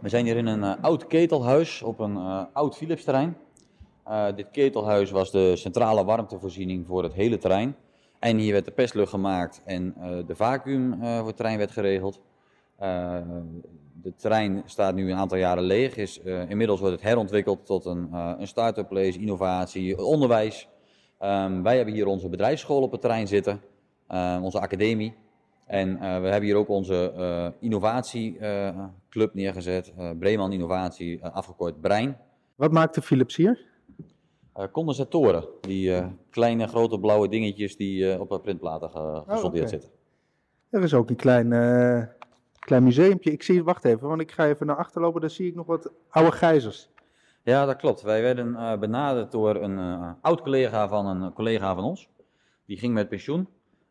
We zijn hier in een uh, oud ketelhuis op een uh, oud Philips-terrein. Uh, dit ketelhuis was de centrale warmtevoorziening voor het hele terrein. En hier werd de pestlucht gemaakt en de vacuüm voor het terrein werd geregeld. de terrein staat nu een aantal jaren leeg. Is, inmiddels wordt het herontwikkeld tot een, een start-up place, innovatie, onderwijs. Um, wij hebben hier onze bedrijfsschool op het terrein zitten, onze academie. En uh, we hebben hier ook onze uh, innovatieclub neergezet, uh, Breeman Innovatie, afgekort Brein. Wat maakt de Philips hier? condensatoren, die kleine grote blauwe dingetjes die op printplaten ge gesoldeerd oh, okay. zitten. Er is ook een klein, klein museumpje. Ik zie, wacht even, want ik ga even naar achter lopen, daar zie ik nog wat oude gijzers. Ja, dat klopt. Wij werden benaderd door een oud collega van een collega van ons. Die ging met pensioen.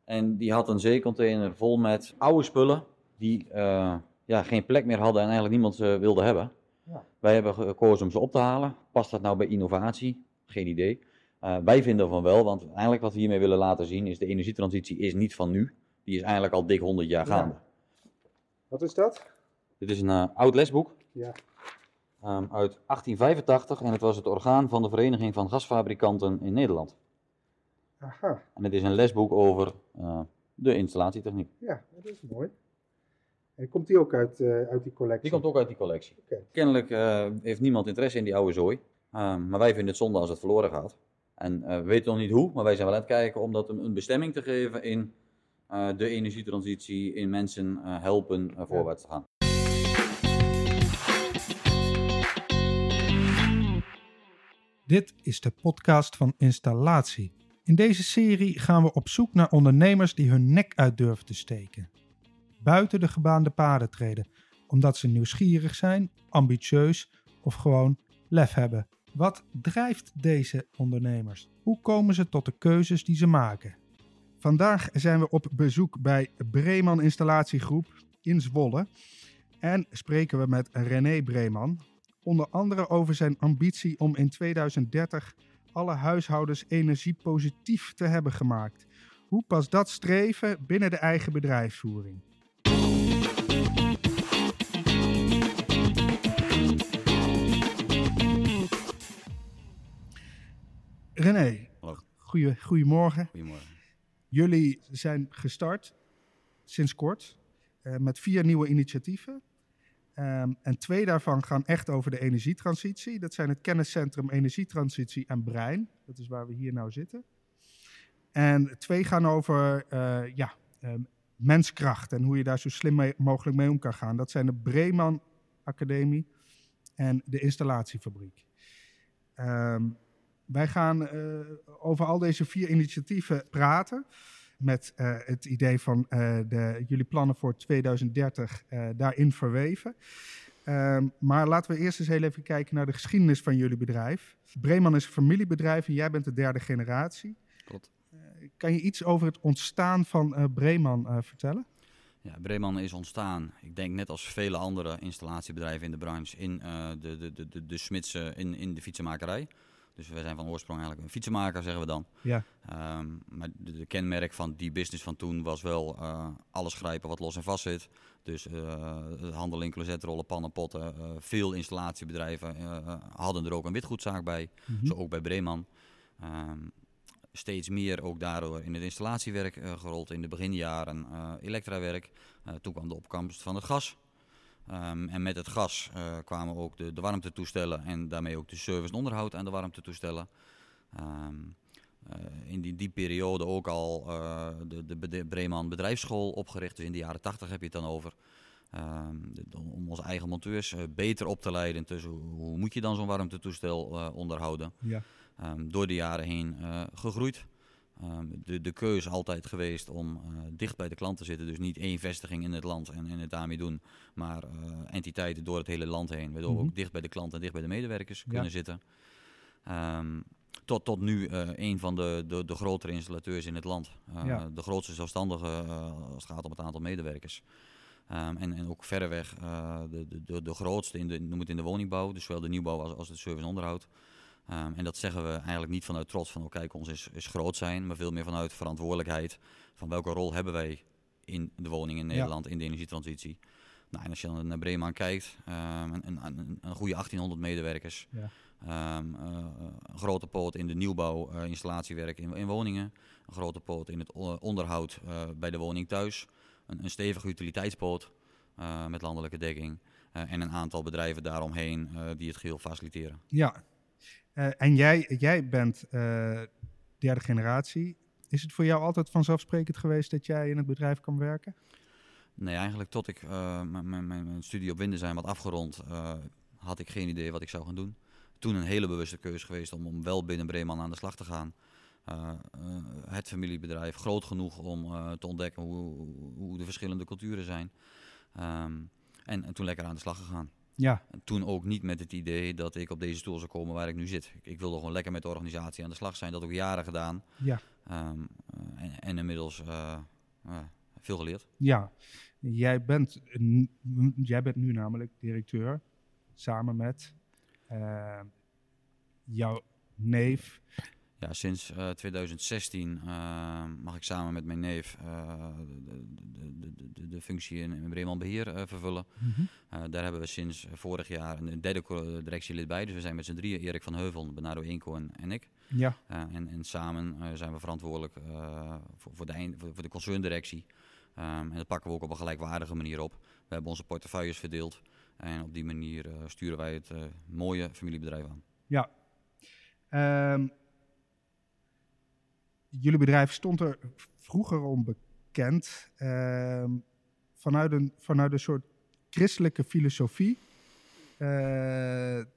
En die had een zeecontainer vol met oude spullen die uh, ja, geen plek meer hadden en eigenlijk niemand ze wilde hebben. Ja. Wij hebben gekozen om ze op te halen. Past dat nou bij innovatie? Geen idee. Uh, wij vinden van wel, want eigenlijk wat we hiermee willen laten zien is de energietransitie is niet van nu. Die is eigenlijk al dik 100 jaar gaande. Ja. Wat is dat? Dit is een uh, oud lesboek. Ja. Um, uit 1885 en het was het orgaan van de Vereniging van Gasfabrikanten in Nederland. Aha. En het is een lesboek over uh, de installatietechniek. Ja, dat is mooi. En komt die ook uit, uh, uit die collectie? Die komt ook uit die collectie. Okay. Kennelijk uh, heeft niemand interesse in die oude zooi. Ehm, maar wij vinden het zonde als het verloren gaat. En we weten nog niet hoe, maar wij zijn wel aan het kijken om dat een, een bestemming te geven in de energietransitie, in mensen helpen voorwaarts te gaan. Dit is de podcast van Installatie. In deze serie gaan we op zoek naar ondernemers die hun nek uit durven te steken. Buiten de gebaande paden treden, omdat ze nieuwsgierig zijn, ambitieus of gewoon lef hebben. Wat drijft deze ondernemers? Hoe komen ze tot de keuzes die ze maken? Vandaag zijn we op bezoek bij Breeman Installatiegroep in Zwolle en spreken we met René Breeman, onder andere over zijn ambitie om in 2030 alle huishoudens energiepositief te hebben gemaakt. Hoe past dat streven binnen de eigen bedrijfsvoering? René, goeie, goedemorgen. Goedemorgen. Jullie zijn gestart sinds kort uh, met vier nieuwe initiatieven. Um, en twee daarvan gaan echt over de energietransitie. Dat zijn het kenniscentrum Energietransitie en Brein. Dat is waar we hier nou zitten. En twee gaan over uh, ja, um, menskracht en hoe je daar zo slim mogelijk mee om kan gaan. Dat zijn de Breeman Academie en de Installatiefabriek. Um, wij gaan uh, over al deze vier initiatieven praten met uh, het idee van uh, de, jullie plannen voor 2030 uh, daarin verweven. Um, maar laten we eerst eens heel even kijken naar de geschiedenis van jullie bedrijf. Breeman is een familiebedrijf en jij bent de derde generatie. Klopt. kan je iets over het ontstaan van Breeman vertellen? Ja, Breeman is ontstaan, ik denk net als vele andere installatiebedrijven in de branche, in de, de, de, de, de smidse, in, in de fietsenmakerij. Dus we zijn van oorsprong eigenlijk een fietsenmaker, zeggen we dan. Ja. Um, maar de, kenmerk van die business van toen was wel uh, alles grijpen wat los en vast zit. Dus uh, handel in closetrollen, pannen, potten. Uh, veel installatiebedrijven hadden er ook een witgoedzaak bij. Mm Zo ook bij Breeman. Um, steeds meer ook daardoor in het installatiewerk gerold in de beginjaren. elektrawerk. toen kwam de opkomst van het gas. Um, en met het gas uh, kwamen ook de, de warmtetoestellen en daarmee ook de service en onderhoud aan de warmtetoestellen. Um, uh, in die, die periode ook al uh, de, de Breeman bedrijfsschool opgericht. Dus in de jaren 80 heb je het dan over. Um, de, om onze eigen monteurs beter op te leiden tussen hoe moet je dan zo'n warmtetoestel onderhouden. Ja. door de jaren heen gegroeid. Um, de, de keuze altijd geweest om uh, dicht bij de klant te zitten. Dus niet één vestiging in het land en, en het daarmee doen. Maar uh, entiteiten door het hele land heen. Waardoor we ook mhm. dicht bij de klant en dicht bij de medewerkers kunnen zitten. Um, tot, tot nu uh, een van de, de, de grotere installateurs in het land. Ja. De grootste zelfstandige als het gaat om het aantal medewerkers. Um, en, en ook verreweg de, de, de, grootste, in de, noem het in de woningbouw. Dus zowel de nieuwbouw als, als het service en onderhoud. Um, en dat zeggen we eigenlijk niet vanuit trots van, oh kijk, ons is, is groot zijn, maar veel meer vanuit verantwoordelijkheid van welke rol hebben wij in de woning in Nederland, in de energietransitie. Nou, en als je dan naar Bremen kijkt, ehm, een, een, een, goede 1800 medewerkers. Ja. Ehm, een grote poot in de nieuwbouw, installatiewerk in, in, woningen. Een grote poot in het onderhoud bij de woning thuis. Een, een stevige utiliteitspoot met landelijke dekking. en een aantal bedrijven daaromheen die het geheel faciliteren. Ja, en jij, jij bent derde generatie. Is het voor jou altijd vanzelfsprekend geweest dat jij in het bedrijf kan werken? Nee, eigenlijk tot ik uh, mijn studie op Winden zijn wat afgerond, had ik geen idee wat ik zou gaan doen. Toen een hele bewuste keuze geweest om, om wel binnen Breeman aan de slag te gaan. Het familiebedrijf, groot genoeg om te ontdekken hoe, hoe, de verschillende culturen zijn. Um, en, en, toen lekker aan de slag gegaan. Ja. En toen ook niet met het idee dat ik op deze stoel zou komen waar ik nu zit. Ik, ik wilde gewoon lekker met de organisatie aan de slag zijn. Dat ook jaren gedaan. Ja. Um, en, en, inmiddels veel geleerd. Ja, Jij bent, jij bent nu namelijk directeur samen met uh, jouw neef. Ja, sinds uh, 2016 uh, mag ik samen met mijn neef uh, de, de, de, de, functie in, in Breeman Beheer vervullen. Mm -hmm. daar hebben we sinds vorig jaar een derde directielid bij. Dus we zijn met z'n drieën, Erik van Heuvel, Bernardo Inco en, en ik. Ja. en, en samen zijn we verantwoordelijk voor, voor, de, voor de concerndirectie. Um, en dat pakken we ook op een gelijkwaardige manier op. We hebben onze portefeuilles verdeeld. En op die manier sturen wij het mooie familiebedrijf aan. Ja. Um, jullie bedrijf stond er vroeger om bekend. Um, vanuit, een, vanuit een soort christelijke filosofie uh,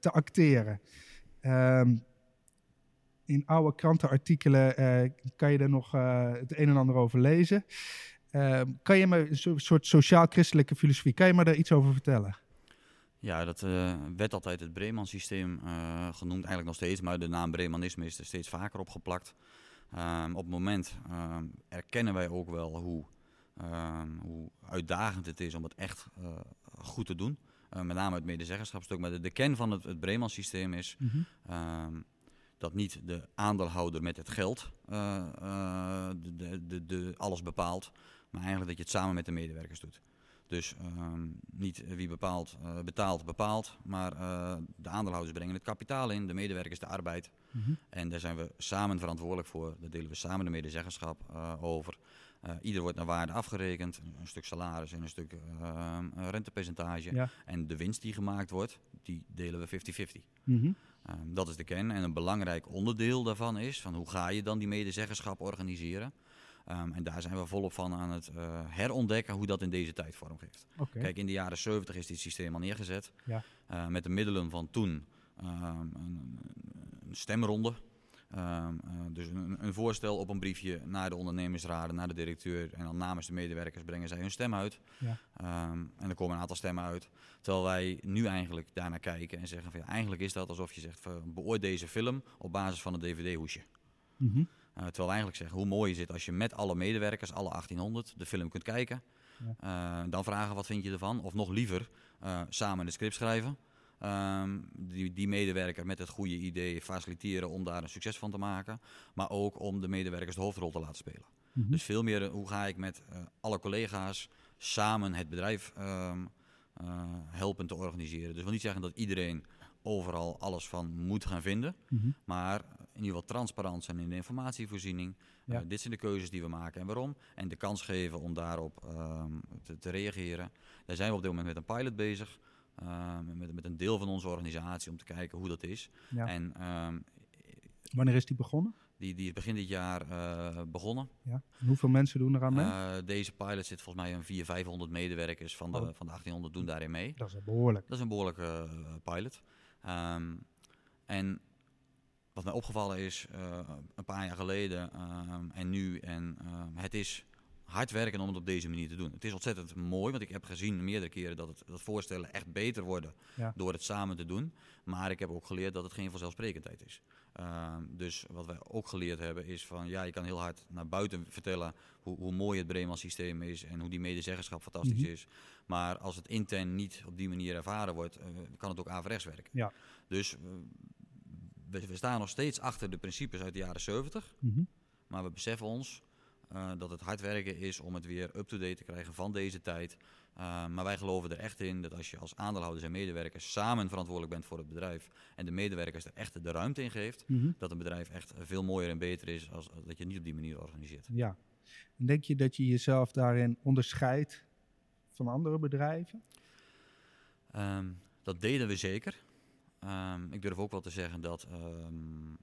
te acteren. in oude krantenartikelen kan je er nog het een en ander over lezen. Ehm, kan je me een soort sociaal-christelijke filosofie, kan je me daar iets over vertellen? Ja, dat uh, werd altijd het Breeman-systeem uh, genoemd, eigenlijk nog steeds, maar de naam Bremanisme is er steeds vaker opgeplakt. Um, op het moment um, erkennen wij ook wel hoe, hoe, uitdagend het is om het echt uh, goed te doen. met name het medezeggenschapstuk. Maar de, de kern van het, het Breeman-systeem is mm -hmm. dat niet de aandeelhouder met het geld de, de, de, alles bepaalt, maar eigenlijk dat je het samen met de medewerkers doet. Dus ehm, niet wie bepaalt, uh, betaalt, bepaalt, maar uh, de aandeelhouders brengen het kapitaal in, de medewerkers de arbeid. Mm -hmm. En daar zijn we samen verantwoordelijk voor. Daar delen we samen de medezeggenschap uh, over. ieder wordt naar waarde afgerekend, een stuk salaris en een stuk ehm, rentepercentage. Ja. En de winst die gemaakt wordt, die delen we 50-50. Mm -hmm. um, dat is de kern. En een belangrijk onderdeel daarvan is, van hoe ga je dan die medezeggenschap organiseren? Um, en daar zijn we volop van aan het uh, herontdekken hoe dat in deze tijd vorm geeft. Okay. Kijk, in de jaren 70 is dit systeem al neergezet. Ja. Uh, met de middelen van toen um, een, een, stemronde. Um, uh, dus een, een, voorstel op een briefje naar de ondernemersraden, naar de directeur. En dan namens de medewerkers brengen zij hun stem uit. Ja. en er komen een aantal stemmen uit. Terwijl wij nu eigenlijk daarnaar kijken en zeggen van ja, eigenlijk is dat alsof je zegt van, beoordeel deze film op basis van een dvd-hoesje. Mm -hmm. Uh, terwijl we eigenlijk zeggen hoe mooi is het als je met alle medewerkers, alle 1800, de film kunt kijken. Ja. Uh, dan vragen wat vind je ervan. Of nog liever, uh, samen de script schrijven. Um, die, die, medewerker met het goede idee faciliteren om daar een succes van te maken. Maar ook om de medewerkers de hoofdrol te laten spelen. Mm -hmm. Dus veel meer hoe ga ik met alle collega's samen het bedrijf um, helpen te organiseren. Dus ik wil niet zeggen dat iedereen overal alles van moet gaan vinden. Mm -hmm. Maar in ieder geval transparant zijn in de informatievoorziening. Ja. Uh, dit zijn de keuzes die we maken en waarom. En de kans geven om daarop um, te, te, reageren. Daar zijn we op dit moment met een pilot bezig. Um, met, met, een deel van onze organisatie om te kijken hoe dat is. Ja. En, um, Wanneer is die begonnen? Die, die is begin dit jaar uh, begonnen. Ja. En hoeveel mensen doen eraan mee? Uh, deze pilot zit volgens mij een 400, 500 medewerkers van de, oh. van de 1800 doen daarin mee. Dat is een behoorlijk. Dat is een behoorlijke pilot. en wat mij opgevallen is uh, een paar jaar geleden uh, en nu. En uh, het is hard werken om het op deze manier te doen. Het is ontzettend mooi, want ik heb gezien meerdere keren dat het dat voorstellen echt beter worden ja. door het samen te doen. Maar ik heb ook geleerd dat het geen vanzelfsprekendheid is. Ehm, dus wat wij ook geleerd hebben is van ja, je kan heel hard naar buiten vertellen hoe, hoe mooi het Bremen systeem is en hoe die medezeggenschap fantastisch mm -hmm. is. Maar als het intern niet op die manier ervaren wordt, uh, kan het ook averechts werken. Ja. Dus we, we, staan nog steeds achter de principes uit de jaren 70. Mm -hmm. Maar we beseffen ons uh, dat het hard werken is om het weer up-to-date te krijgen van deze tijd. maar wij geloven er echt in dat als je als aandeelhouders en medewerkers samen verantwoordelijk bent voor het bedrijf en de medewerkers er echt de ruimte in geeft, mhm. dat een bedrijf echt veel mooier en beter is als, dat je niet op die manier organiseert. Ja. En denk je dat je jezelf daarin onderscheidt van andere bedrijven? Ehm, dat deden we zeker. Ehm, ik durf ook wel te zeggen dat ehm,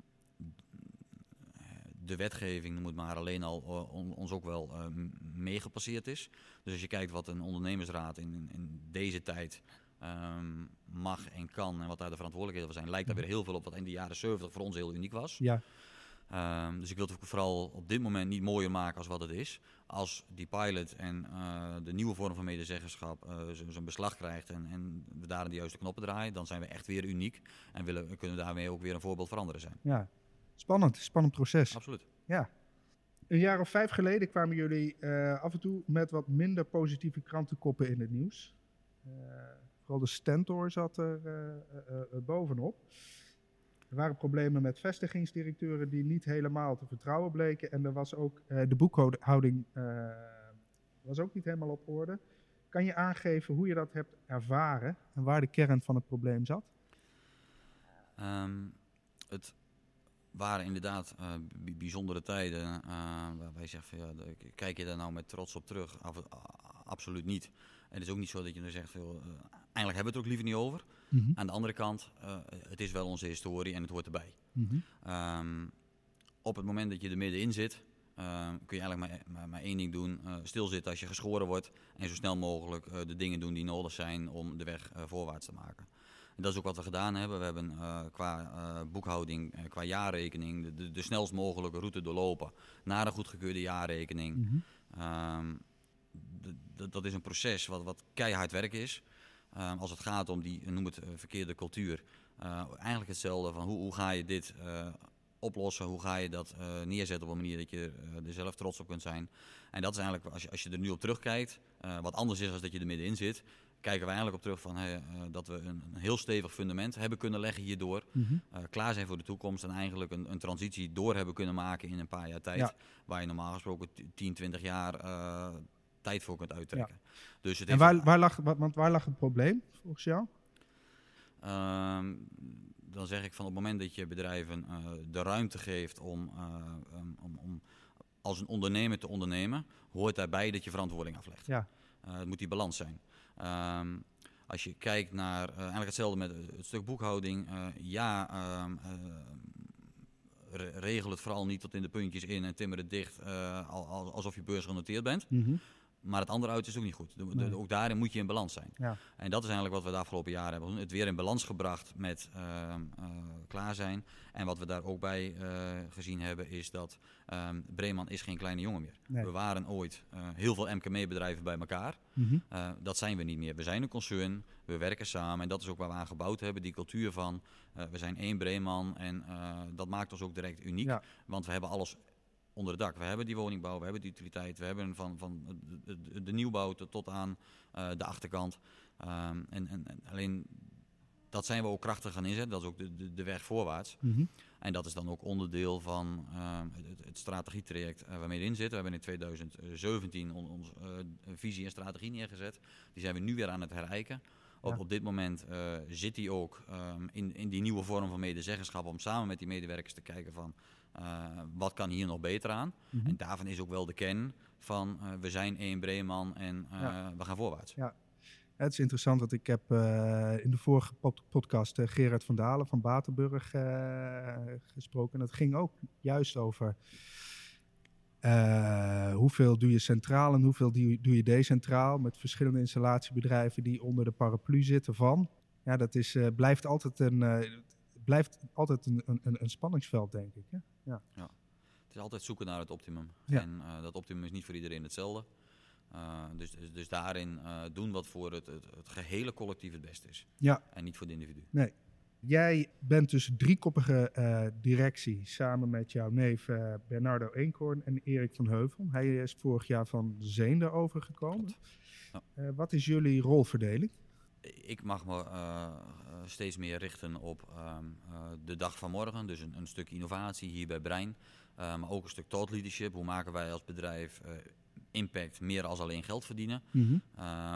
de wetgeving, noem het maar, alleen al uh, ons ook wel uh, meegepasseerd is. Dus als je kijkt wat een ondernemersraad in, in deze tijd mag en kan en wat daar de verantwoordelijkheden van zijn, lijkt daar weer heel veel op wat in de jaren 70 voor ons heel uniek was. Ja. Um, dus ik wil het vooral op dit moment niet mooier maken als wat het is. Als die pilot en uh, de nieuwe vorm van medezeggenschap uh, zo'n beslag krijgt en, en, we daar de juiste knoppen draaien, dan zijn we echt weer uniek en willen, kunnen we daarmee ook weer een voorbeeld voor anderen zijn. Ja, spannend, spannend proces. Absoluut. Ja. Een jaar of vijf geleden kwamen jullie uh, af en toe met wat minder positieve krantenkoppen in het nieuws. vooral de Stentor zat er bovenop. Er waren problemen met vestigingsdirecteuren die niet helemaal te vertrouwen bleken. En er was ook uh, de boekhouding uh, was ook niet helemaal op orde. Kan je aangeven hoe je dat hebt ervaren en waar de kern van het probleem zat? Um, het waren inderdaad uh, bijzondere tijden. waar wij zeggen, van, ja, kijk je daar nou met trots op terug? absoluut niet. En het is ook niet zo dat je dan zegt, eigenlijk hebben we het er ook liever niet over. Mhm. Aan de andere kant, uh, het is wel onze historie en het hoort erbij. Mhm. Ehm, op het moment dat je er middenin zit, uh, kun je eigenlijk maar, maar, maar één ding doen. Uh, stilzitten als je geschoren wordt en zo snel mogelijk uh, de dingen doen die nodig zijn om de weg voorwaarts te maken. En dat is ook wat we gedaan hebben. We hebben qua boekhouding, qua jaarrekening, de, de, de, snelst mogelijke route doorlopen naar een goedgekeurde jaarrekening. Mm dat is een proces wat, wat keihard werk is. Ehm, als het gaat om die, noem het uh, verkeerde cultuur. Uh, eigenlijk hetzelfde van hoe, hoe ga je dit oplossen, hoe ga je dat neerzetten op een manier dat je er zelf trots op kunt zijn. En dat is eigenlijk, als je, als je er nu op terugkijkt, wat anders is als dat je er middenin zit, kijken we eigenlijk op terug van hey, dat we een, een, heel stevig fundament hebben kunnen leggen hierdoor. Mm klaar zijn voor de toekomst en eigenlijk een, een, transitie door hebben kunnen maken in een paar jaar tijd. Waar je normaal gesproken 10, 20 jaar tijd voor kunt uittrekken. Dus het en waar, waar, lag, want waar lag het probleem volgens jou? Ehm, dan zeg ik van op het moment dat je bedrijven uh, de ruimte geeft om, uh, um, om, om, als een ondernemer te ondernemen, hoort daarbij dat je verantwoording aflegt. Ja. Uh, het moet die balans zijn. Um, als je kijkt naar eigenlijk hetzelfde met het stuk boekhouding, ja, regel het vooral niet tot in de puntjes in en timmer het dicht alsof je beursgenoteerd bent. Mm maar het andere uit is ook niet goed. ook daarin moet je in balans zijn. Ja. En dat is eigenlijk wat we de afgelopen jaren hebben Het weer in balans gebracht met uh, klaar zijn. En wat we daar ook bij uh, gezien hebben is dat um, Breeman is geen kleine jongen meer. We waren ooit uh, heel veel MKM-bedrijven bij elkaar. Mm -hmm. dat zijn we niet meer. We zijn een concern, we werken samen. En dat is ook waar we aan gebouwd hebben. Die cultuur van we zijn één Breeman. En dat maakt ons ook direct uniek. Ja. Want we hebben alles onder het dak. We hebben die woningbouw, we hebben die utiliteit, we hebben van, van de, de nieuwbouw tot aan uh, de achterkant. Um, en, en, en, alleen dat zijn we ook krachtig gaan inzetten. Dat is ook de, de, de weg voorwaarts. Mm -hmm. En dat is dan ook onderdeel van uh, het, het, strategietraject uh, waarmee we in zitten. We hebben in 2017 onze on, uh, visie en strategie neergezet. Die zijn we nu weer aan het herijken. Op, ja. op dit moment zit die ook um, in, in die nieuwe vorm van medezeggenschap om samen met die medewerkers te kijken van uh, wat kan hier nog beter aan? Mm -hmm. En daarvan is ook wel de kern van uh, we zijn één Breeman en uh, ja. we gaan voorwaarts. Ja. Het is interessant, want ik heb in de vorige pod podcast Gerard van Dalen van Batenburg gesproken. En dat ging ook juist over hoeveel doe je centraal en hoeveel doe je, doe je decentraal. Met verschillende installatiebedrijven die onder de paraplu zitten van. Ja, dat is, blijft altijd een blijft altijd een, een, een spanningsveld, denk ik. Hè? Ja. ja. Het is altijd zoeken naar het optimum. En uh, dat optimum is niet voor iedereen hetzelfde. Uh, dus, dus, dus, daarin uh, doen wat voor het, het, het, gehele collectief het beste is. Ja. En niet voor de individu. Nee. Jij bent dus driekoppige directie samen met jouw neef Bernardo Eenkorn en Erik van Heuvel. Hij is vorig jaar van Zeende overgekomen. Ja. wat is jullie rolverdeling? Ik mag me uh, steeds meer richten op um, uh, de dag van morgen. Dus een, een stuk innovatie hier bij Brein. Uh, maar ook een stuk thought leadership. Hoe maken wij als bedrijf impact meer als alleen geld verdienen. Mhm.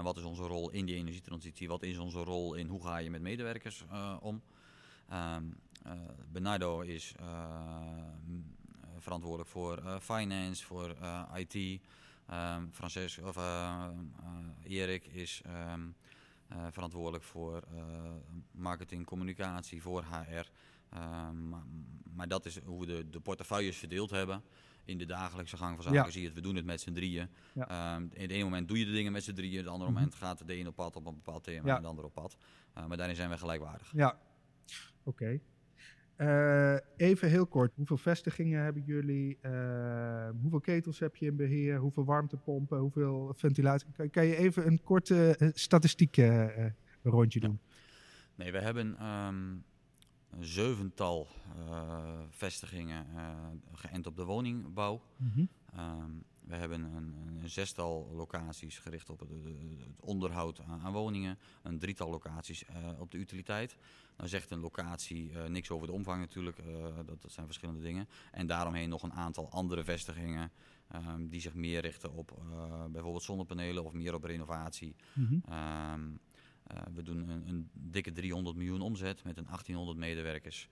wat is onze rol in die energietransitie? Wat is onze rol in hoe ga je met medewerkers om? Um, Bernardo is verantwoordelijk voor finance, voor IT. Um, ehm, Frances, of, Erik is verantwoordelijk voor marketing, communicatie, voor HR. Ehm, maar, maar, dat is hoe we de, de portefeuilles verdeeld hebben. In de dagelijkse gang van zaken zie je het, we doen het met z'n drieën. Ja. Um, in het ene moment doe je de dingen met z'n drieën, het andere mhm. moment gaat de een op pad op een bepaald thema en de ander op pad. Uh, maar daarin zijn we gelijkwaardig. Ja, oké. Uh, even heel kort, hoeveel vestigingen hebben jullie? Uh, hoeveel ketels heb je in beheer? Hoeveel warmtepompen? Hoeveel ventilatie? Kan, kan je even een korte uh, statistiek rondje doen? Nee, we hebben um, een zevental vestigingen geënt op de woningbouw. Mm -hmm. um, we hebben een, een, zestal locaties gericht op het, het onderhoud aan, aan, woningen. Een drietal locaties uh, op de utiliteit. Dan zegt een locatie niks over de omvang natuurlijk. Dat, dat, zijn verschillende dingen. En daaromheen nog een aantal andere vestigingen. Um, die zich meer richten op bijvoorbeeld zonnepanelen of meer op renovatie. Mm -hmm. um, uh, we doen een, een, dikke 300 miljoen omzet met een 1800 medewerkers.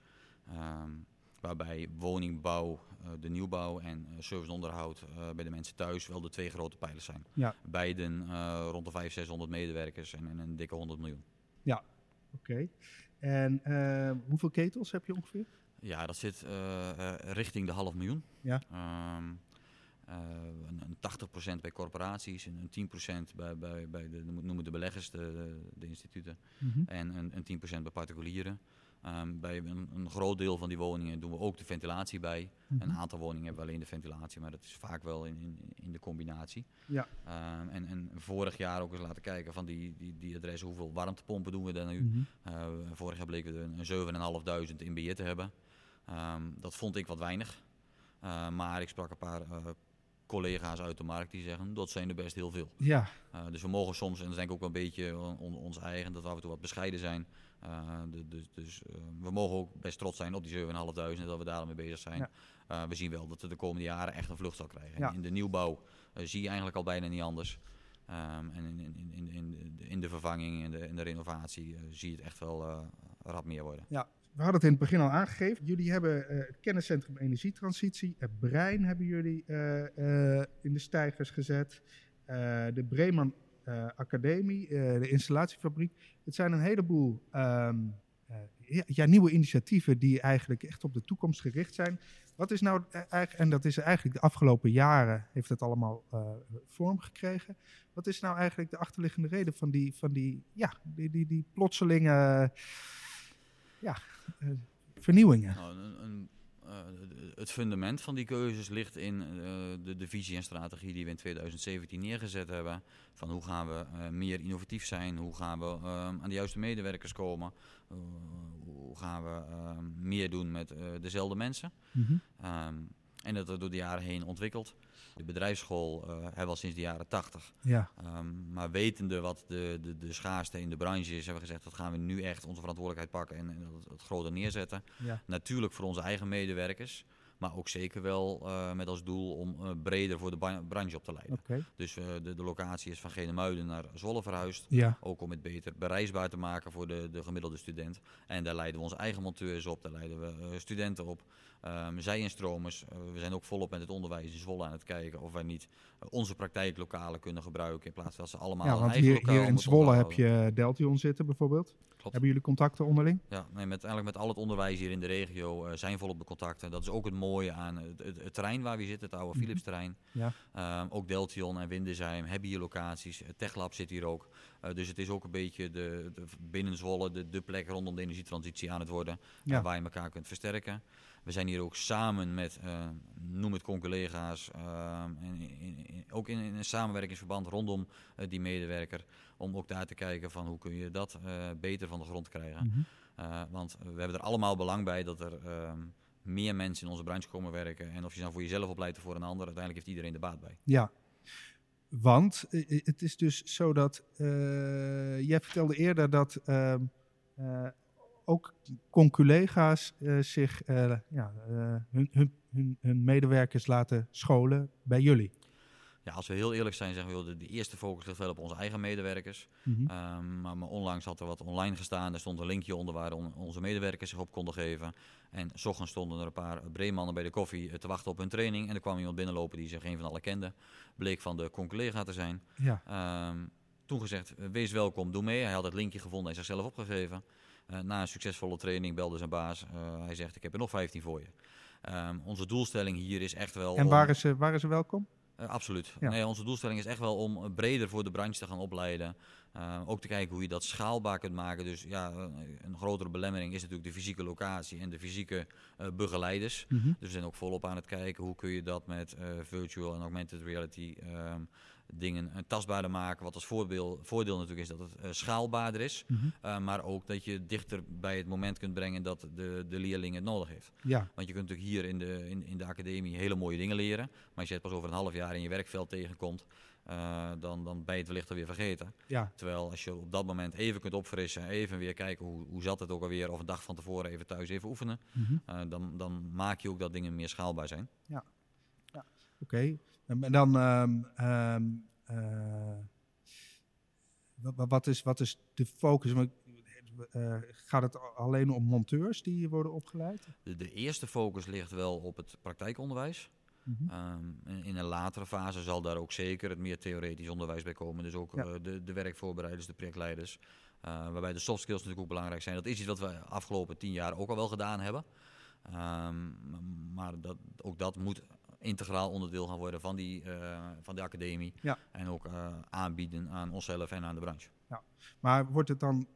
Um, waarbij woningbouw, uh, de nieuwbouw en uh, serviceonderhoud bij de mensen thuis wel de twee grote pijlers zijn. Ja. Beiden rond de 500, 600 medewerkers en, en, een dikke 100 miljoen. Ja, oké. Okay. En hoeveel ketels heb je ongeveer? Ja, dat zit richting de half miljoen. Ja. Um, uh, een, een 80% bij corporaties, een, een 10% bij, bij, bij de, noemen de beleggers, de, de, instituten, mm -hmm. en een, een 10% bij particulieren. Um, bij een, een, groot deel van die woningen doen we ook de ventilatie bij. Mm -hmm. Een aantal woningen hebben we alleen de ventilatie, maar dat is vaak wel in, in, in de combinatie. Ja. Um, en, en, vorig jaar ook eens laten kijken van die, die, die adressen, hoeveel warmtepompen doen we dan nu. Mm -hmm. uh, vorig jaar bleken we een 7.500 in beheer te hebben. Um, dat vond ik wat weinig. Uh, maar ik sprak een paar uh, collega's uit de markt die zeggen dat zijn er best heel veel. Ja. Uh, dus we mogen soms, en dat denk ik ook wel een beetje on, ons eigen, dat we af en toe wat bescheiden zijn. Uh, de, dus dus uh, we mogen ook best trots zijn op die 7.500 en dat we daarmee bezig zijn. Ja. we zien wel dat we de komende jaren echt een vlucht zal krijgen. Ja. In de nieuwbouw zie je eigenlijk al bijna niet anders. Um, en in, in, in, in, de, in de vervanging en de, in de renovatie zie je het echt wel rap meer worden. Ja, we hadden het in het begin al aangegeven. Jullie hebben uh, het kenniscentrum energietransitie. Het brein hebben jullie uh, uh, in de stijgers gezet. de Breeman Academie, de installatiefabriek. Het zijn een heleboel um, ja, nieuwe initiatieven die eigenlijk echt op de toekomst gericht zijn. Wat is nou eigenlijk, en dat is eigenlijk de afgelopen jaren heeft het allemaal vorm gekregen. Wat is nou eigenlijk de achterliggende reden van die, van die, ja, die, die, die plotselinge ja, uh, vernieuwingen? Nou, een, een, uh, het fundament van die keuzes ligt in uh, de, de, visie en strategie die we in 2017 neergezet hebben. Van hoe gaan we meer innovatief zijn, hoe gaan we aan de juiste medewerkers komen, hoe gaan we meer doen met dezelfde mensen. Mm -hmm. um, en dat er door de jaren heen ontwikkeld. De bedrijfsschool uh, hebben we al sinds de jaren 80. Ja. Um, maar wetende wat de, de, de schaarste in de branche is, hebben we gezegd dat gaan we nu echt onze verantwoordelijkheid pakken en, en het, het groter neerzetten. Ja. Natuurlijk voor onze eigen medewerkers. Maar ook zeker wel uh, met als doel om uh, breder voor de branche op te leiden. Okay. Dus uh, de, de, locatie is van Genemuiden naar Zwolle verhuisd. Ja. Ook om het beter bereisbaar te maken voor de, de gemiddelde student. En daar leiden we onze eigen monteurs op, daar leiden we studenten op. Um, zij-instromers. we zijn ook volop met het onderwijs in Zwolle aan het kijken of wij niet onze praktijklokalen kunnen gebruiken. In plaats van dat ze allemaal ja, want hier, hier in Zwolle heb je Deltion zitten bijvoorbeeld. Klopt. Hebben jullie contacten onderling? Ja, nee, met, eigenlijk met al het onderwijs hier in de regio uh, zijn volop de contacten. Dat is ook het mooie aan het, het, het terrein waar we zitten, het oude mm Philips terrein. Ja. Um, ook Deltion en Windesheim hebben hier locaties. Techlab zit hier ook. Uh, dus het is ook een beetje de, de binnen Zwolle de, de plek rondom de energietransitie aan het worden. Ja. Uh, waar je elkaar kunt versterken. We zijn hier ook samen met, uh, noem het conculega's, uh, in, in, in, ook in, een samenwerkingsverband rondom uh, die medewerker. Om ook daar te kijken van hoe kun je dat beter van de grond krijgen. Mm -hmm. want we hebben er allemaal belang bij dat er ehm, meer mensen in onze branche komen werken. En of je dan voor jezelf opleidt of voor een ander, uiteindelijk heeft iedereen de baat bij. Ja, want het is dus zo dat, jij vertelde eerder dat ehm, ook conculega's uh, zich uh, ja, uh, hun, hun, hun, hun, medewerkers laten scholen bij jullie? Ja, als we heel eerlijk zijn, zeggen we, de, de eerste focus ligt wel op onze eigen medewerkers. Mhm. Ehm, maar, maar, onlangs had er wat online gestaan. Er stond een linkje onder waar onze medewerkers zich op konden geven. En s ochtends stonden er een paar breemannen bij de koffie eh, te wachten op hun training. En er kwam iemand binnenlopen die zich geen van allen kende. Bleek van de collega te zijn. Ja. Ehm, toen gezegd, wees welkom, doe mee. Hij had het linkje gevonden en zichzelf opgegeven. Uh, na een succesvolle training belde zijn baas. Uh, hij zegt, ik heb er nog 15 voor je. Um, onze doelstelling hier is echt wel... En waren, ze, waren ze welkom? Uh, absoluut. Nee, onze doelstelling is echt wel om breder voor de branche te gaan opleiden. Uh, ook te kijken hoe je dat schaalbaar kunt maken. Dus ja, een grotere belemmering is natuurlijk de fysieke locatie en de fysieke uh, begeleiders. Mm -hmm. Dus we zijn ook volop aan het kijken hoe kun je dat met virtual en augmented reality um, dingen uh, tastbaarder maken. Wat als voordeel, voordeel natuurlijk is dat het uh, schaalbaarder is. Mm -hmm. maar ook dat je dichter bij het moment kunt brengen dat de, de leerling het nodig heeft. Ja. Want je kunt natuurlijk hier in de, in, in de academie hele mooie dingen leren. Maar als je het pas over een half jaar in je werkveld tegenkomt, uh, dan, dan ben je het wellicht alweer vergeten. Ja. Terwijl als je op dat moment even kunt opfrissen, even weer kijken hoe, hoe zat het ook alweer, of een dag van tevoren even thuis even oefenen, mm -hmm. uh, dan, dan maak je ook dat dingen meer schaalbaar zijn. Ja, ja. oké. Okay. En dan, um, um, uh, wat, is, wat is de focus? Uh, gaat het alleen om monteurs die worden opgeleid? De, de, eerste focus ligt wel op het praktijkonderwijs. Mm -hmm. um, in, in, een latere fase zal daar ook zeker het meer theoretisch onderwijs bij komen. Dus ook ja. uh, de, de werkvoorbereiders, de projectleiders. Uh, waarbij de soft skills natuurlijk ook belangrijk zijn. Dat is iets wat we afgelopen tien jaar ook al wel gedaan hebben. Um, maar dat, ook dat moet integraal onderdeel gaan worden van die, uh, van de academie. Ja. En ook uh, aanbieden aan onszelf en aan de branche. Ja. Maar wordt het dan,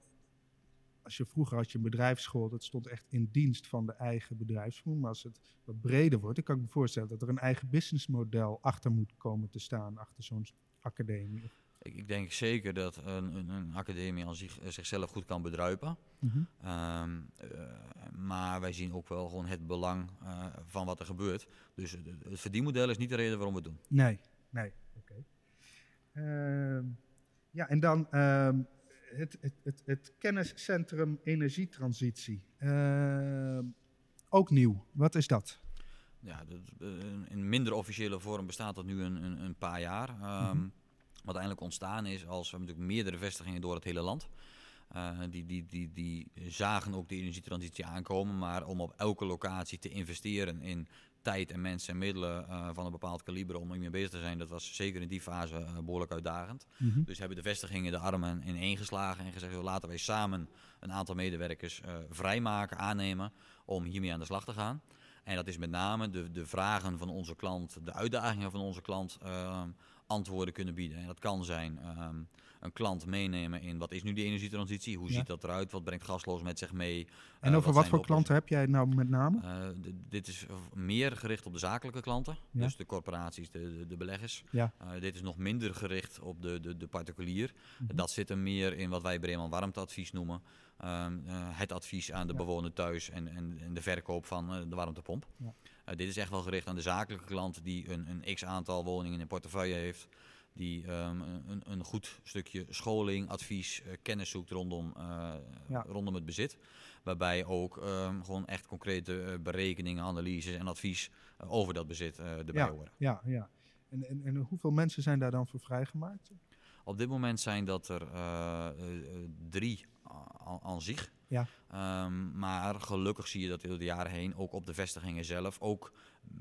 als je vroeger had je een bedrijfsschool, dat stond echt in dienst van de eigen bedrijfsschool. Maar als het wat breder wordt, dan kan ik me voorstellen dat er een eigen businessmodel achter moet komen te staan, achter zo'n academie. Ik, ik, denk zeker dat een, een, een academie aan zich, zichzelf goed kan bedruipen. Mm -hmm. um, uh, maar wij zien ook wel gewoon het belang uh, van wat er gebeurt. Dus het, het verdienmodel is niet de reden waarom we het doen. Nee, nee. Oké. Okay. Uh, ja, en dan ehm, het, het, het, kenniscentrum energietransitie. Ehm, ook nieuw. Wat is dat? Ja, in minder officiële vorm bestaat dat nu een, een, een paar jaar. Mm -hmm. Wat eindelijk ontstaan is als we natuurlijk meerdere vestigingen door het hele land. Uh, die, die, die, die zagen ook de energietransitie aankomen. Maar om op elke locatie te investeren in tijd en mensen en middelen uh, van een bepaald kaliber om ermee bezig te zijn, dat was zeker in die fase uh, behoorlijk uitdagend. Mm -hmm. Dus hebben de vestigingen de armen ineen geslagen en gezegd, laten wij samen een aantal medewerkers vrijmaken, aannemen om hiermee aan de slag te gaan. En dat is met name de, de vragen van onze klant, de uitdagingen van onze klant antwoorden kunnen bieden. En dat kan zijn um, een klant meenemen in wat is nu die energietransitie, hoe ja. ziet dat eruit, wat brengt gasloos met zich mee. En uh, over wat, wat voor klanten heb jij nou met name? Uh, dit is meer gericht op de zakelijke klanten, ja. dus de corporaties, de, de, de beleggers. Ja. Uh, dit is nog minder gericht op de, de, de particulier. Mm -hmm. Dat zit er meer in wat wij Bremen warmteadvies noemen. Um, het advies aan de bewoner thuis en, en, en, de verkoop van de warmtepomp. Uh, dit is echt wel gericht aan de zakelijke klant die een, een x aantal woningen in portefeuille heeft. Die um, een, een, goed stukje scholing, advies, uh, kennis zoekt rondom, uh, ja. rondom het bezit. Waarbij ook um, gewoon echt concrete berekeningen, analyses en advies over dat bezit erbij ja, horen. Ja, ja. En, en, en hoeveel mensen zijn daar dan voor vrijgemaakt? Op dit moment zijn dat er drie aan zich. Ja. Um, maar gelukkig zie je dat door de jaren heen, ook op de vestigingen zelf, ook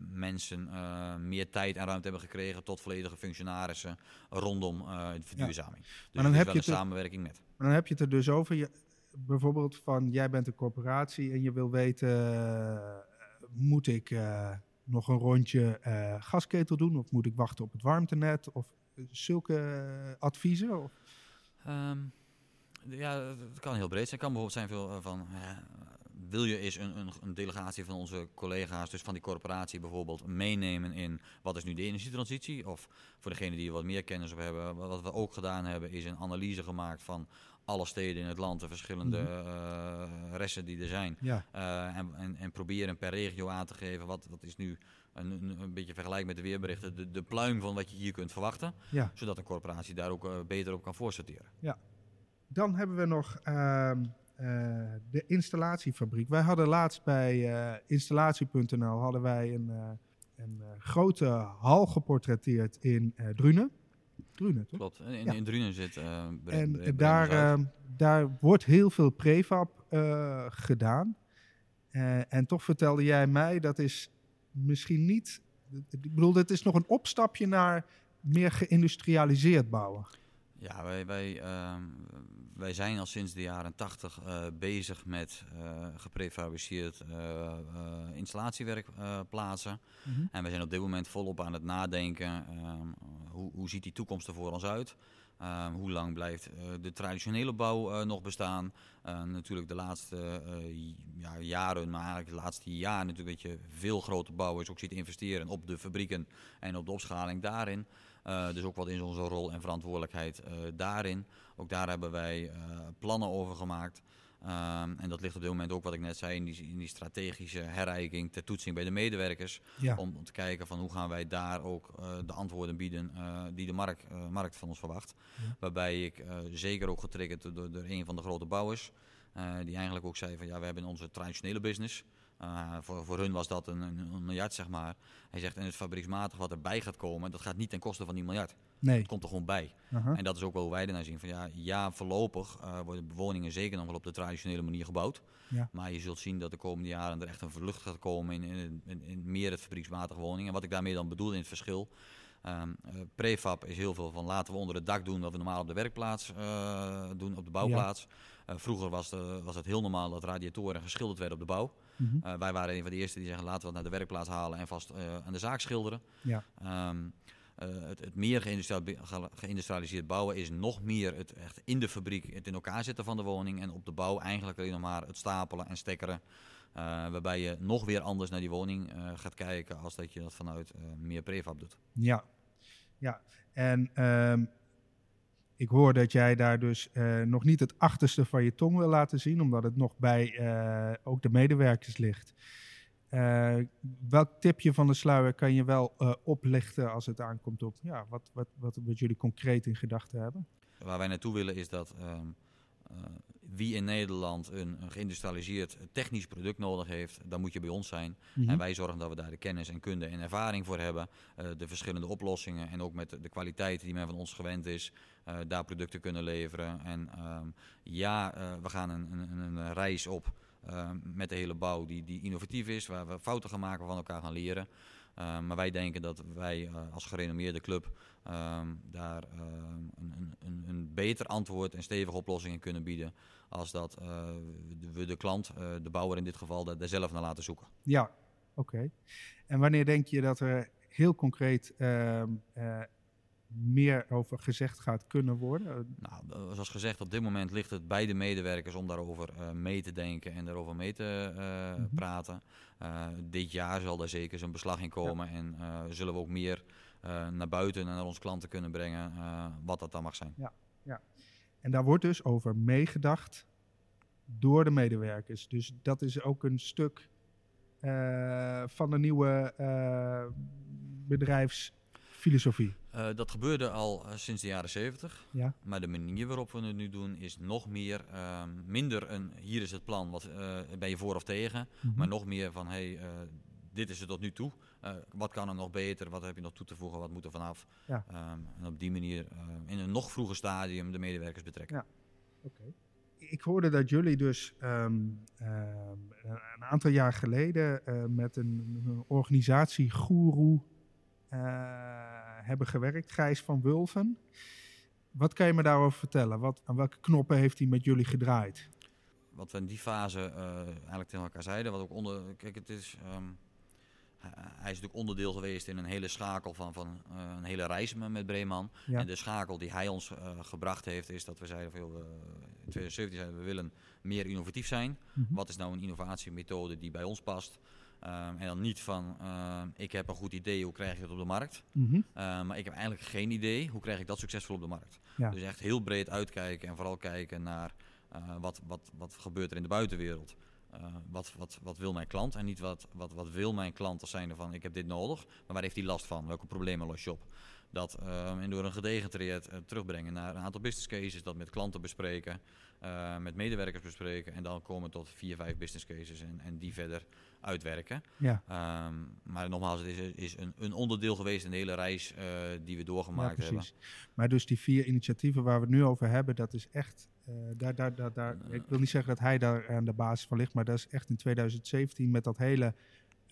mensen uh, meer tijd en ruimte hebben gekregen tot volledige functionarissen rondom uh, de verduurzaming. Ja. Dus maar dan heb je een samenwerking met. Maar dan heb je het er dus over, je, bijvoorbeeld van jij bent een corporatie en je wil weten, uh, moet ik nog een rondje gasketel doen of moet ik wachten op het warmtenet of zulke adviezen? Of? Um, ja, het kan heel breed zijn. Het kan bijvoorbeeld zijn veel van... Ja, wil je eens een, een, een, delegatie van onze collega's, dus van die corporatie bijvoorbeeld, meenemen in wat is nu de energietransitie? Of voor degene die wat meer kennis op hebben, wat we ook gedaan hebben, is een analyse gemaakt van alle steden in het land, de verschillende mm -hmm. uh, resten die er zijn. Ja. Uh, en, en, en, proberen per regio aan te geven wat, wat is nu een, een, een beetje vergelijk met de weerberichten, de, de pluim van wat je hier kunt verwachten. Ja. Zodat een corporatie daar ook uh, beter op kan voorsorteren. Ja. Dan hebben we nog uh, uh, de installatiefabriek. Wij hadden laatst bij uh, installatie.nl hadden wij een, een grote hal geportretteerd in Drunen. Drunen, toch? Klopt, in, in Drunen zit... en daar, daar wordt heel veel prefab gedaan. en toch vertelde jij mij, dat is misschien niet... Ik bedoel, het is nog een opstapje naar meer geïndustrialiseerd bouwen. Ja, wij, wij, uh, wij zijn al sinds de jaren 80 uh, eh, bezig met uh, geprefabriceerd uh, installatiewerk plaatsen. Mm -hmm. En we zijn op dit moment volop aan het nadenken, ehm, hoe, hoe ziet die toekomst er voor ons uit? Ehm, hoe lang blijft de traditionele bouw nog bestaan? natuurlijk de laatste ja, jaren, maar eigenlijk de laatste jaar natuurlijk dat je veel grote bouwers ook ziet investeren op de fabrieken en op de opschaling daarin. Uh, dus ook wat is onze rol en verantwoordelijkheid uh, daarin. Ook daar hebben wij uh, plannen over gemaakt. Um, en dat ligt op dit moment ook, wat ik net zei, in die, in die strategische herijking ter toetsing bij de medewerkers. Ja. Om, om, te kijken van hoe gaan wij daar ook de antwoorden bieden die de markt, markt van ons verwacht. Ja. Waarbij ik zeker ook getriggerd door, door een van de grote bouwers. die eigenlijk ook zei van ja, we hebben onze traditionele business. Uh, voor, voor hun was dat een, een, miljard, zeg maar. Hij zegt, en het fabrieksmatig wat erbij gaat komen, dat gaat niet ten koste van die miljard. Nee. Het komt er gewoon bij. Uh -huh. En dat is ook wel hoe wij ernaar zien. Van ja, ja voorlopig uh, worden woningen zeker nog wel op de traditionele manier gebouwd. Ja. Maar je zult zien dat de komende jaren er echt een verlucht gaat komen in, in, in, in meer het fabrieksmatige woningen. En wat ik daarmee dan bedoel in het verschil. Um, uh, prefab is heel veel van laten we onder het dak doen wat we normaal op de werkplaats doen, op de bouwplaats. Ja. Vroeger was, de, was het heel normaal dat radiatoren geschilderd werden op de bouw. Mm -hmm. wij waren een van de eerste die zeggen laten we het naar de werkplaats halen en vast aan de zaak schilderen. Ja. Um, het, het, meer geïndustrialiseerd bouwen is nog meer het echt in de fabriek het in elkaar zetten van de woning. En op de bouw eigenlijk alleen nog maar het stapelen en stekkeren. Waarbij je nog weer anders naar die woning gaat kijken als dat je dat vanuit meer prefab doet. Ja, ja. en um, ik hoor dat jij daar dus nog niet het achterste van je tong wil laten zien, omdat het nog bij ook de medewerkers ligt. welk tipje van de sluier kan je wel oplichten als het aankomt op ja, wat, wat, wat, jullie concreet in gedachten hebben? Waar wij naartoe willen is dat um, wie in Nederland een, een, geïndustrialiseerd technisch product nodig heeft, dan moet je bij ons zijn. Mm -hmm. En wij zorgen dat we daar de kennis en kunde en ervaring voor hebben. Uh, de verschillende oplossingen en ook met de, de kwaliteit die men van ons gewend is, uh, daar producten kunnen leveren. En um, ja, uh, we gaan een, een, een reis op met de hele bouw die, die innovatief is, waar we fouten gaan maken, van elkaar gaan leren. Uh, maar wij denken dat wij als gerenommeerde club uh, daar een, een, een, beter antwoord en stevige oplossingen kunnen bieden. Als dat we de klant, de bouwer in dit geval, daar zelf naar laten zoeken. Ja, oké. Okay. En wanneer denk je dat er heel concreet ehm, meer over gezegd gaat kunnen worden? Nou, zoals gezegd, op dit moment ligt het bij de medewerkers om daarover uh, mee te denken en daarover mee te uh, mm -hmm. praten. Uh, dit jaar zal er zeker zo'n beslag in komen ja. en zullen we ook meer naar buiten en naar onze klanten kunnen brengen, wat dat dan mag zijn. Ja, ja. En daar wordt dus over meegedacht door de medewerkers. Dus dat is ook een stuk van de nieuwe bedrijfs filosofie? Uh, dat gebeurde al sinds de jaren 70. Ja. Maar de manier waarop we het nu doen is nog meer, uh, minder een hier is het plan, wat ben je voor of tegen. Mm -hmm. Maar nog meer van hey, dit is het tot nu toe. Wat kan er nog beter? Wat heb je nog toe te voegen? Wat moet er vanaf? Ja. Um, en op die manier in een nog vroeger stadium de medewerkers betrekken. Ja. Okay. Ik hoorde dat jullie dus um, een aantal jaar geleden met een, een organisatie Guru hebben gewerkt, Gijs van Wulven. Wat kan je me daarover vertellen? Wat, aan welke knoppen heeft hij met jullie gedraaid? Wat we in die fase uh, eigenlijk tegen elkaar zeiden, wat ook onder. Kijk, het is. Um, hij is natuurlijk onderdeel geweest in een hele schakel van, van uh, een hele reis met Breeman. Ja. En de schakel die hij ons uh, gebracht heeft, is dat we zeiden van, joh, in 2017 zeiden we willen meer innovatief zijn. Mm -hmm. Wat is nou een innovatiemethode die bij ons past? Um, en dan niet van, uh, ik heb een goed idee, hoe krijg je het op de markt? Mm -hmm. uh, maar ik heb eigenlijk geen idee, hoe krijg ik dat succesvol op de markt? Ja. Dus echt heel breed uitkijken en vooral kijken naar uh, wat, wat, wat gebeurt er in de buitenwereld. Wat, wat, wat wil mijn klant en niet wat, wat, wat wil mijn klant als zijnde van ik heb dit nodig, maar waar heeft hij last van? Welke problemen los je op? Dat um, en door een gedegen traject terugbrengen naar een aantal business cases, dat met klanten bespreken, met medewerkers bespreken en dan komen tot vier, vijf business cases en, en die verder uitwerken. Ja. Ehm, maar nogmaals, het is, is een, een, onderdeel geweest in de hele reis die we doorgemaakt ja, precies. hebben. Maar dus die vier initiatieven waar we het nu over hebben, dat is echt daar, daar, daar, daar, ik wil niet zeggen dat hij daar aan de basis van ligt, maar dat is echt in 2017 met dat hele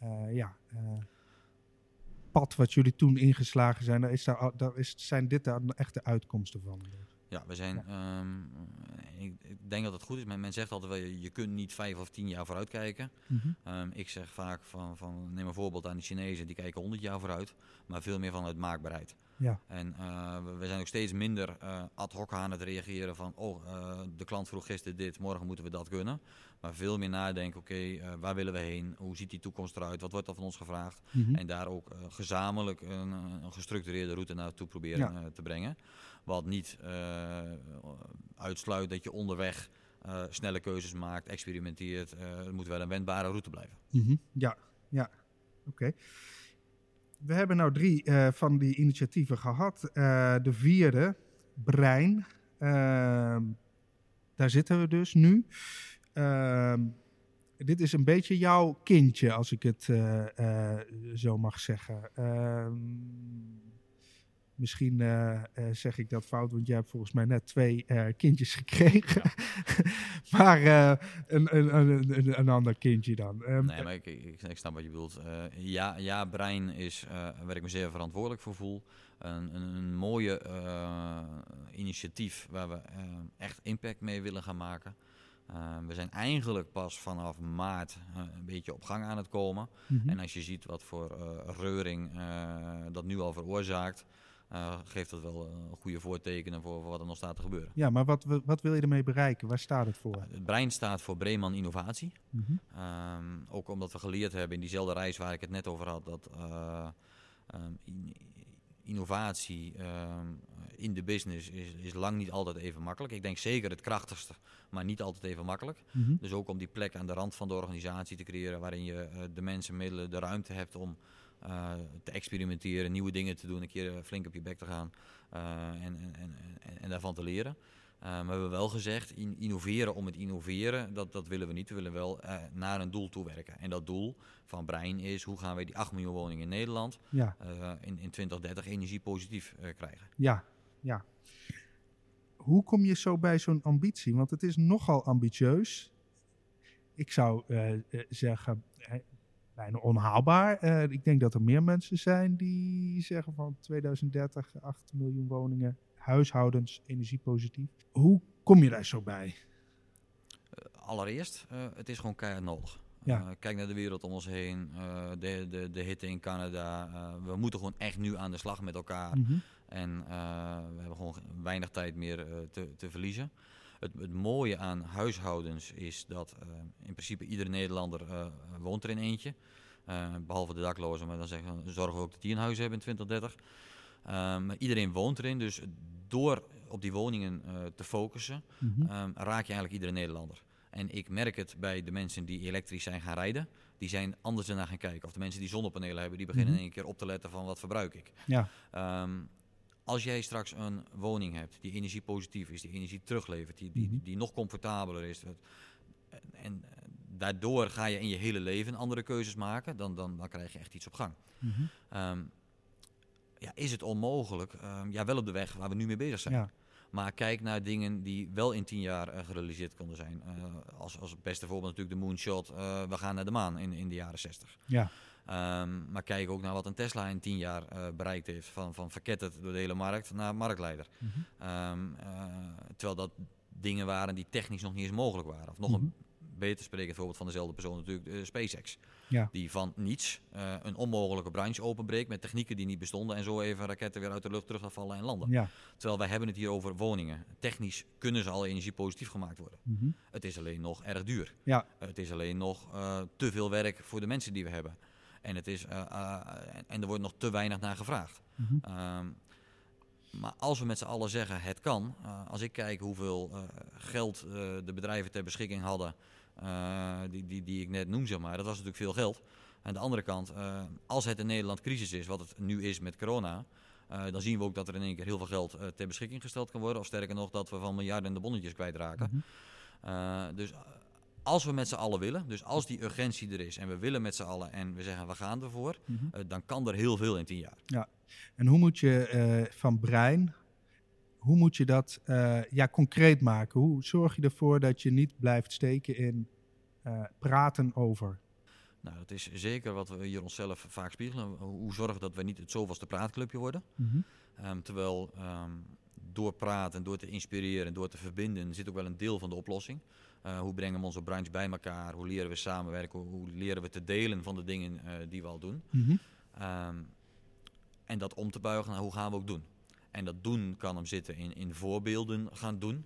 uh, ja, uh, pad wat jullie toen ingeslagen zijn, daar, is daar, daar is, zijn dit daar echt de uitkomsten van. Ja, we zijn. Ja. Um, ik, ik, denk dat het goed is. Men, men zegt altijd wel, je, je kunt niet vijf of tien jaar vooruit kijken. Mm -hmm. um, ik zeg vaak van, van, neem een voorbeeld aan de Chinezen, die kijken honderd jaar vooruit, maar veel meer vanuit maakbaarheid. Ja. En uh, we, zijn ook steeds minder uh, ad hoc aan het reageren van, oh, uh, de klant vroeg gisteren dit, morgen moeten we dat kunnen. Maar veel meer nadenken, oké, okay, waar willen we heen? Hoe ziet die toekomst eruit? Wat wordt er van ons gevraagd? Mm -hmm. En daar ook gezamenlijk een, een, gestructureerde route naartoe proberen ja. te brengen. Wat niet uitsluit dat je onderweg snelle keuzes maakt, experimenteert. het moet wel een wendbare route blijven. -hmm. Ja, ja, oké. We hebben nou drie van die initiatieven gehad. De vierde, Brein. Uh, daar zitten we dus nu. Ehm, dit is een beetje jouw kindje, als ik het eh, zo mag zeggen. Ehm, Misschien uh, uh, zeg ik dat fout, want jij hebt volgens mij net twee uh, kindjes gekregen. maar een, een, een, een, ander kindje dan. Um, nee, maar ik, ik, ik, snap wat je bedoelt. ja, ja, Brein is waar ik me zeer verantwoordelijk voor voel. Een, een mooie initiatief waar we echt impact mee willen gaan maken. we zijn eigenlijk pas vanaf maart een beetje op gang aan het komen. Mm -hmm. En als je ziet wat voor reuring dat nu al veroorzaakt, uh, geeft dat wel uh, goede voortekenen voor, voor, wat er nog staat te gebeuren. Ja, maar wat, wat wil je ermee bereiken? Waar staat het voor? het brein staat voor Breeman Innovatie. Mm -hmm. um, ook omdat we geleerd hebben in diezelfde reis waar ik het net over had, dat uh, um, in, innovatie um, in de business is, is, lang niet altijd even makkelijk. Ik denk zeker het krachtigste, maar niet altijd even makkelijk. Mm -hmm. Dus ook om die plek aan de rand van de organisatie te creëren waarin je de mensen, middelen, de ruimte hebt om uh, te experimenteren, nieuwe dingen te doen, een keer eh, flink op je bek te gaan uh, en, en, en, en, daarvan te leren. maar we hebben wel gezegd, in, innoveren om het innoveren, dat, dat willen we niet. We willen wel naar een doel toe werken. En dat doel van Brein is, hoe gaan wij die 8 miljoen woningen in Nederland ja. in, in 2030 energiepositief krijgen. Ja, ja. Hoe kom je zo bij zo'n ambitie? Want het is nogal ambitieus. Ik zou zeggen, bijna onhaalbaar. Uh, ik denk dat er meer mensen zijn die zeggen van 2030 8 miljoen woningen, huishoudens, energiepositief. Hoe kom je daar zo bij? Uh, allereerst, uh, het is gewoon keihard nodig. Ja. kijk naar de wereld om ons heen, de, de, de hitte in Canada. we moeten gewoon echt nu aan de slag met elkaar. Mm -hmm. En we hebben gewoon weinig tijd meer te, te verliezen. Het, het, mooie aan huishoudens is dat uh, in principe iedere Nederlander uh, woont er in eentje. Uh, behalve de daklozen, maar dan zeggen, zorgen we ook dat die een huis hebben in 2030. maar iedereen woont erin, dus door op die woningen te focussen, mm -hmm. um, raak je eigenlijk iedere Nederlander. En ik merk het bij de mensen die elektrisch zijn gaan rijden. Die zijn anders naar gaan kijken. Of de mensen die zonnepanelen hebben, die beginnen -hmm. in één keer op te letten van wat verbruik ik. Ja. Um, als jij straks een woning hebt die energiepositief is, die energie teruglevert, die, die, die nog comfortabeler is. En daardoor ga je in je hele leven andere keuzes maken, dan, dan, dan krijg je echt iets op gang. Mm -hmm. um, ja, is het onmogelijk? Um, ja, wel op de weg waar we nu mee bezig zijn. Ja. Maar kijk naar dingen die wel in tien jaar uh, gerealiseerd konden zijn. Uh, als, als beste voorbeeld natuurlijk de moonshot. Uh, we gaan naar de maan in, in de jaren 60. Ja. Um, maar kijk ook naar wat een Tesla in 10 jaar uh, bereikt heeft. Van, van verketterd door de hele markt naar marktleider. Mm -hmm. um, uh, terwijl dat dingen waren die technisch nog niet eens mogelijk waren. Of nog mm -hmm. een beter spreken voorbeeld van dezelfde persoon natuurlijk uh, SpaceX. Ja. Die van niets een onmogelijke branche openbreekt met technieken die niet bestonden. En zo even raketten weer uit de lucht terug gaan vallen en landen. Ja. Terwijl wij hebben het hier over woningen. Technisch kunnen ze al energiepositief gemaakt worden. Mm -hmm. Het is alleen nog erg duur. Ja. het is alleen nog te veel werk voor de mensen die we hebben. En, het is, uh, uh, en er wordt nog te weinig naar gevraagd. Mm -hmm. um, maar als we met z'n allen zeggen het kan, uh, als ik kijk hoeveel geld de bedrijven ter beschikking hadden, die, die, die ik net noem, zeg maar, dat was natuurlijk veel geld. Aan de andere kant, als het in Nederland crisis is, wat het nu is met corona, dan zien we ook dat er in één keer heel veel geld ter beschikking gesteld kan worden. Of sterker nog, dat we van miljarden de bonnetjes kwijtraken. Mm dus als we met z'n allen willen, dus als die urgentie er is en we willen met z'n allen en we zeggen we gaan ervoor, mm dan kan er heel veel in tien jaar. Ja, en hoe moet je van brein hoe moet je dat uh, ja, concreet maken? Hoe zorg je ervoor dat je niet blijft steken in praten over? Nou, dat is zeker wat we hier onszelf vaak spiegelen. Hoe zorgen dat we niet het zoveelste praatclubje worden? Mm -hmm. um, terwijl um, door praten, door te inspireren, door te verbinden, zit ook wel een deel van de oplossing. Uh, hoe brengen we onze branche bij elkaar? Hoe leren we samenwerken? Hoe, leren we te delen van de dingen die we al doen? Mm -hmm. um, en dat om te buigen naar hoe gaan we ook doen? En dat doen kan hem zitten in, in voorbeelden gaan doen.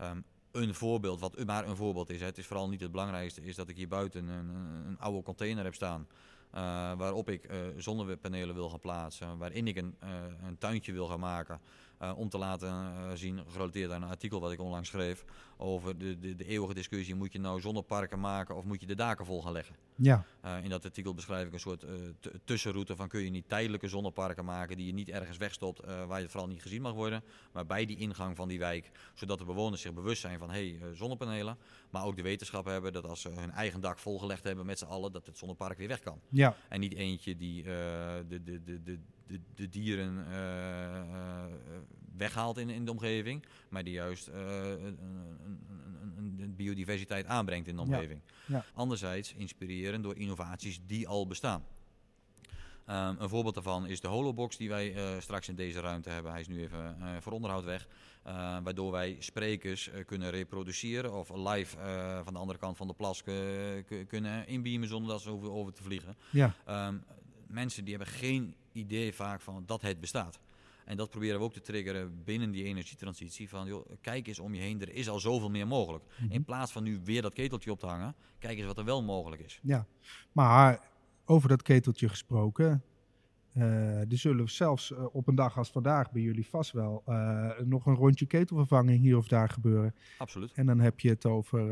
Um, een voorbeeld, wat maar een voorbeeld is, hè. het is vooral niet het belangrijkste, is dat ik hier buiten een, een oude container heb staan. Uh, waarop ik zonnepanelen wil gaan plaatsen, waarin ik een, een tuintje wil gaan maken. Uh, om te laten uh, zien, gerelateerd aan een artikel wat ik onlangs schreef, over de, de, de, eeuwige discussie: moet je nou zonneparken maken of moet je de daken vol gaan leggen? Ja. Uh, in dat artikel beschrijf ik een soort tussenroute van: kun je niet tijdelijke zonneparken maken die je niet ergens wegstopt, waar je vooral niet gezien mag worden, maar bij die ingang van die wijk, zodat de bewoners zich bewust zijn van: hé, hey, zonnepanelen, maar ook de wetenschap hebben dat als ze hun eigen dak volgelegd hebben met z'n allen, dat het zonnepark weer weg kan. Ja. En niet eentje die de, de, de, de de, de dieren uh, uh, weghaalt in, in de omgeving, maar die juist uh, een, een, een, biodiversiteit aanbrengt in de omgeving. Ja. Anderzijds inspireren door innovaties die al bestaan. Um, een voorbeeld daarvan is de Holobox die wij uh, straks in deze ruimte hebben. Hij is nu even uh, voor onderhoud weg. Uh, waardoor wij sprekers kunnen reproduceren of live van de andere kant van de plas kunnen inbeamen zonder dat ze hoeven over te vliegen. Ja. Um, mensen die hebben geen idee vaak van dat het bestaat. En dat proberen we ook te triggeren binnen die energietransitie. Van joh, kijk eens om je heen, er is al zoveel meer mogelijk. Mhm. In plaats van nu weer dat keteltje op te hangen, kijk eens wat er wel mogelijk is. Ja, maar over dat keteltje gesproken. Uh, er zullen zelfs uh, op een dag als vandaag bij jullie vast wel uh, nog een rondje ketelvervanging hier of daar gebeuren. Absoluut. En dan heb je het over,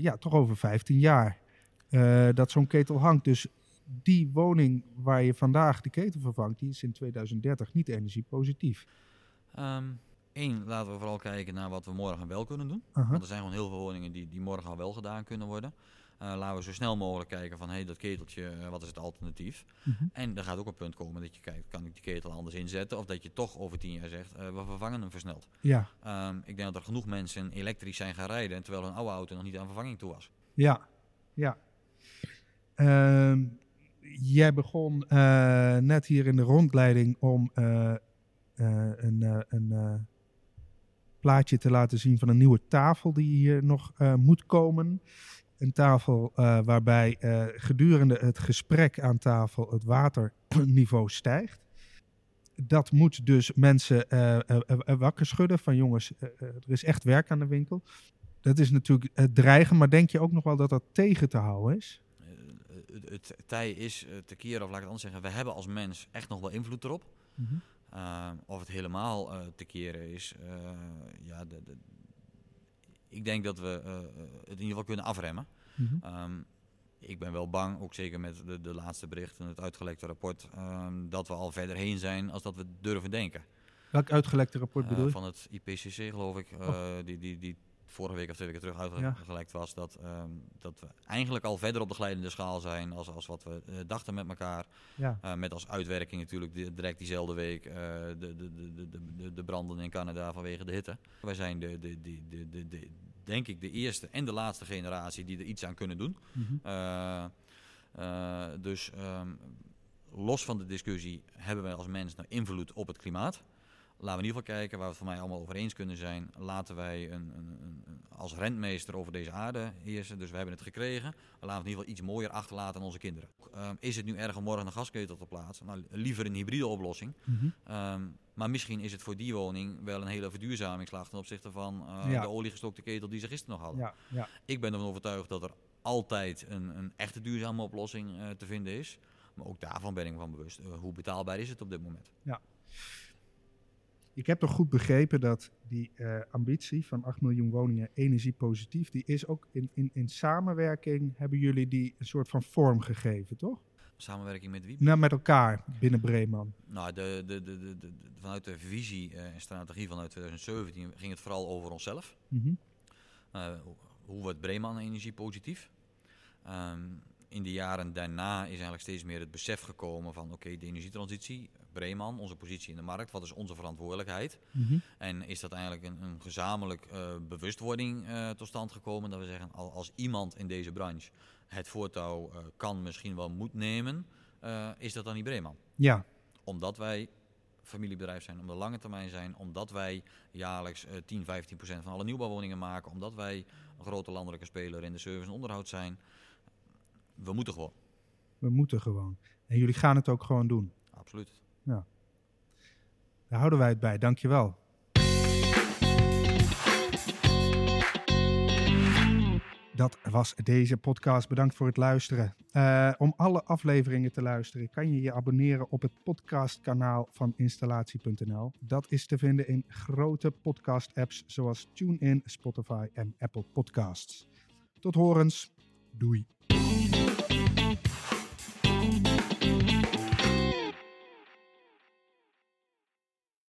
ja, toch over 15 jaar dat zo'n ketel hangt. Dus die woning waar je vandaag de ketel vervangt, die is in 2030 niet energiepositief. Um, Eén, laten we vooral kijken naar wat we morgen wel kunnen doen. Uh -huh. Want er zijn gewoon heel veel woningen die, die morgen al wel gedaan kunnen worden. Uh, laten we zo snel mogelijk kijken van, hé, hey, dat keteltje, uh, wat is het alternatief? Uh mhm. -huh. En er gaat ook een punt komen dat je kijkt, kan ik die ketel anders inzetten? Of dat je toch over tien jaar zegt, uh, we vervangen hem versneld. Ja. Um, ik denk dat er genoeg mensen elektrisch zijn gaan rijden, terwijl hun oude auto nog niet aan vervanging toe was. Ja, ja. Um, jij begon uh, net hier in de rondleiding om uh, uh, een, een plaatje te laten zien van een nieuwe tafel die hier nog moet komen. Een tafel waarbij gedurende het gesprek aan tafel het waterniveau stijgt. Dat moet dus mensen wakker schudden van jongens, er is echt werk aan de winkel. Dat is natuurlijk het dreigen, maar denk je ook nog wel dat dat tegen te houden is? Het, tij is uh, te keren, of laat ik het anders zeggen, we hebben als mens echt nog wel invloed erop. Mm -hmm. uh, of het helemaal uh, te keren is, ja, de, de, ik denk dat we het in ieder geval kunnen afremmen. Mm -hmm. um, ik ben wel bang, ook zeker met de, de laatste berichten, het uitgelekte rapport, um, dat we al verder heen zijn als dat we durven denken. Welk uitgelekte rapport bedoel je? Van het IPCC geloof ik, oh. die, die, die vorige week of twee weken terug uitgelekt was, dat, um, dat we eigenlijk al verder op de glijdende schaal zijn als, als wat we uh, dachten met elkaar. Ja. Uh, met als uitwerking natuurlijk de, direct diezelfde week uh, de, de, de, de, de, de, branden in Canada vanwege de hitte. Wij zijn de, de, de, de, de, de, denk ik de eerste en de laatste generatie die er iets aan kunnen doen. Mm -hmm. dus um, los van de discussie hebben wij als mens nou invloed op het klimaat. Laten we in ieder geval kijken waar we het voor mij allemaal over eens kunnen zijn. Laten wij een, een, een, als rentmeester over deze aarde heersen. Dus we hebben het gekregen. Laten we het in ieder geval iets mooier achterlaten aan onze kinderen. Um, is het nu erg om morgen een gasketel te plaatsen? Nou, liever een hybride oplossing. Mm -hmm. um, maar misschien is het voor die woning wel een hele verduurzamingsslag ten opzichte van uh, ja. de oliegestokte ketel die ze gisteren nog hadden. Ja, ja. Ik ben ervan overtuigd dat er altijd een, een echte duurzame oplossing uh, te vinden is. Maar ook daarvan ben ik me van bewust. Uh, hoe betaalbaar is het op dit moment? Ja. Ik heb toch goed begrepen dat die uh, ambitie van 8 miljoen woningen energiepositief, die is ook in, in, in samenwerking, hebben jullie die een soort van vorm gegeven, toch? Samenwerking met wie? Nou, met elkaar binnen Breeman. Nou, de, de, de, de, vanuit de visie en strategie vanuit 2017 ging het vooral over onszelf. Mm hoe wordt Breeman energie positief? Um, in de jaren daarna is eigenlijk steeds meer het besef gekomen van oké, de energietransitie, Breeman, onze positie in de markt, wat is onze verantwoordelijkheid? Mhm. En is dat eigenlijk een, een gezamenlijk uh, bewustwording uh, tot stand gekomen dat we zeggen, als iemand in deze branche het voortouw uh, kan, misschien wel moet nemen, is dat dan niet Breeman? Ja. Omdat wij familiebedrijf zijn, om de lange termijn zijn, omdat wij jaarlijks 10, 15 procent van alle nieuwbouwwoningen maken, omdat wij een grote landelijke speler in de service en onderhoud zijn we moeten gewoon. We moeten gewoon. En jullie gaan het ook gewoon doen. Absoluut. Ja. Daar houden wij het bij. Dankjewel. Dat was deze podcast. Bedankt voor het luisteren. Uh, om alle afleveringen te luisteren kan je je abonneren op het podcastkanaal van installatie.nl. Dat is te vinden in grote podcast-apps zoals TuneIn, Spotify en Apple Podcasts. Tot horens. Doei.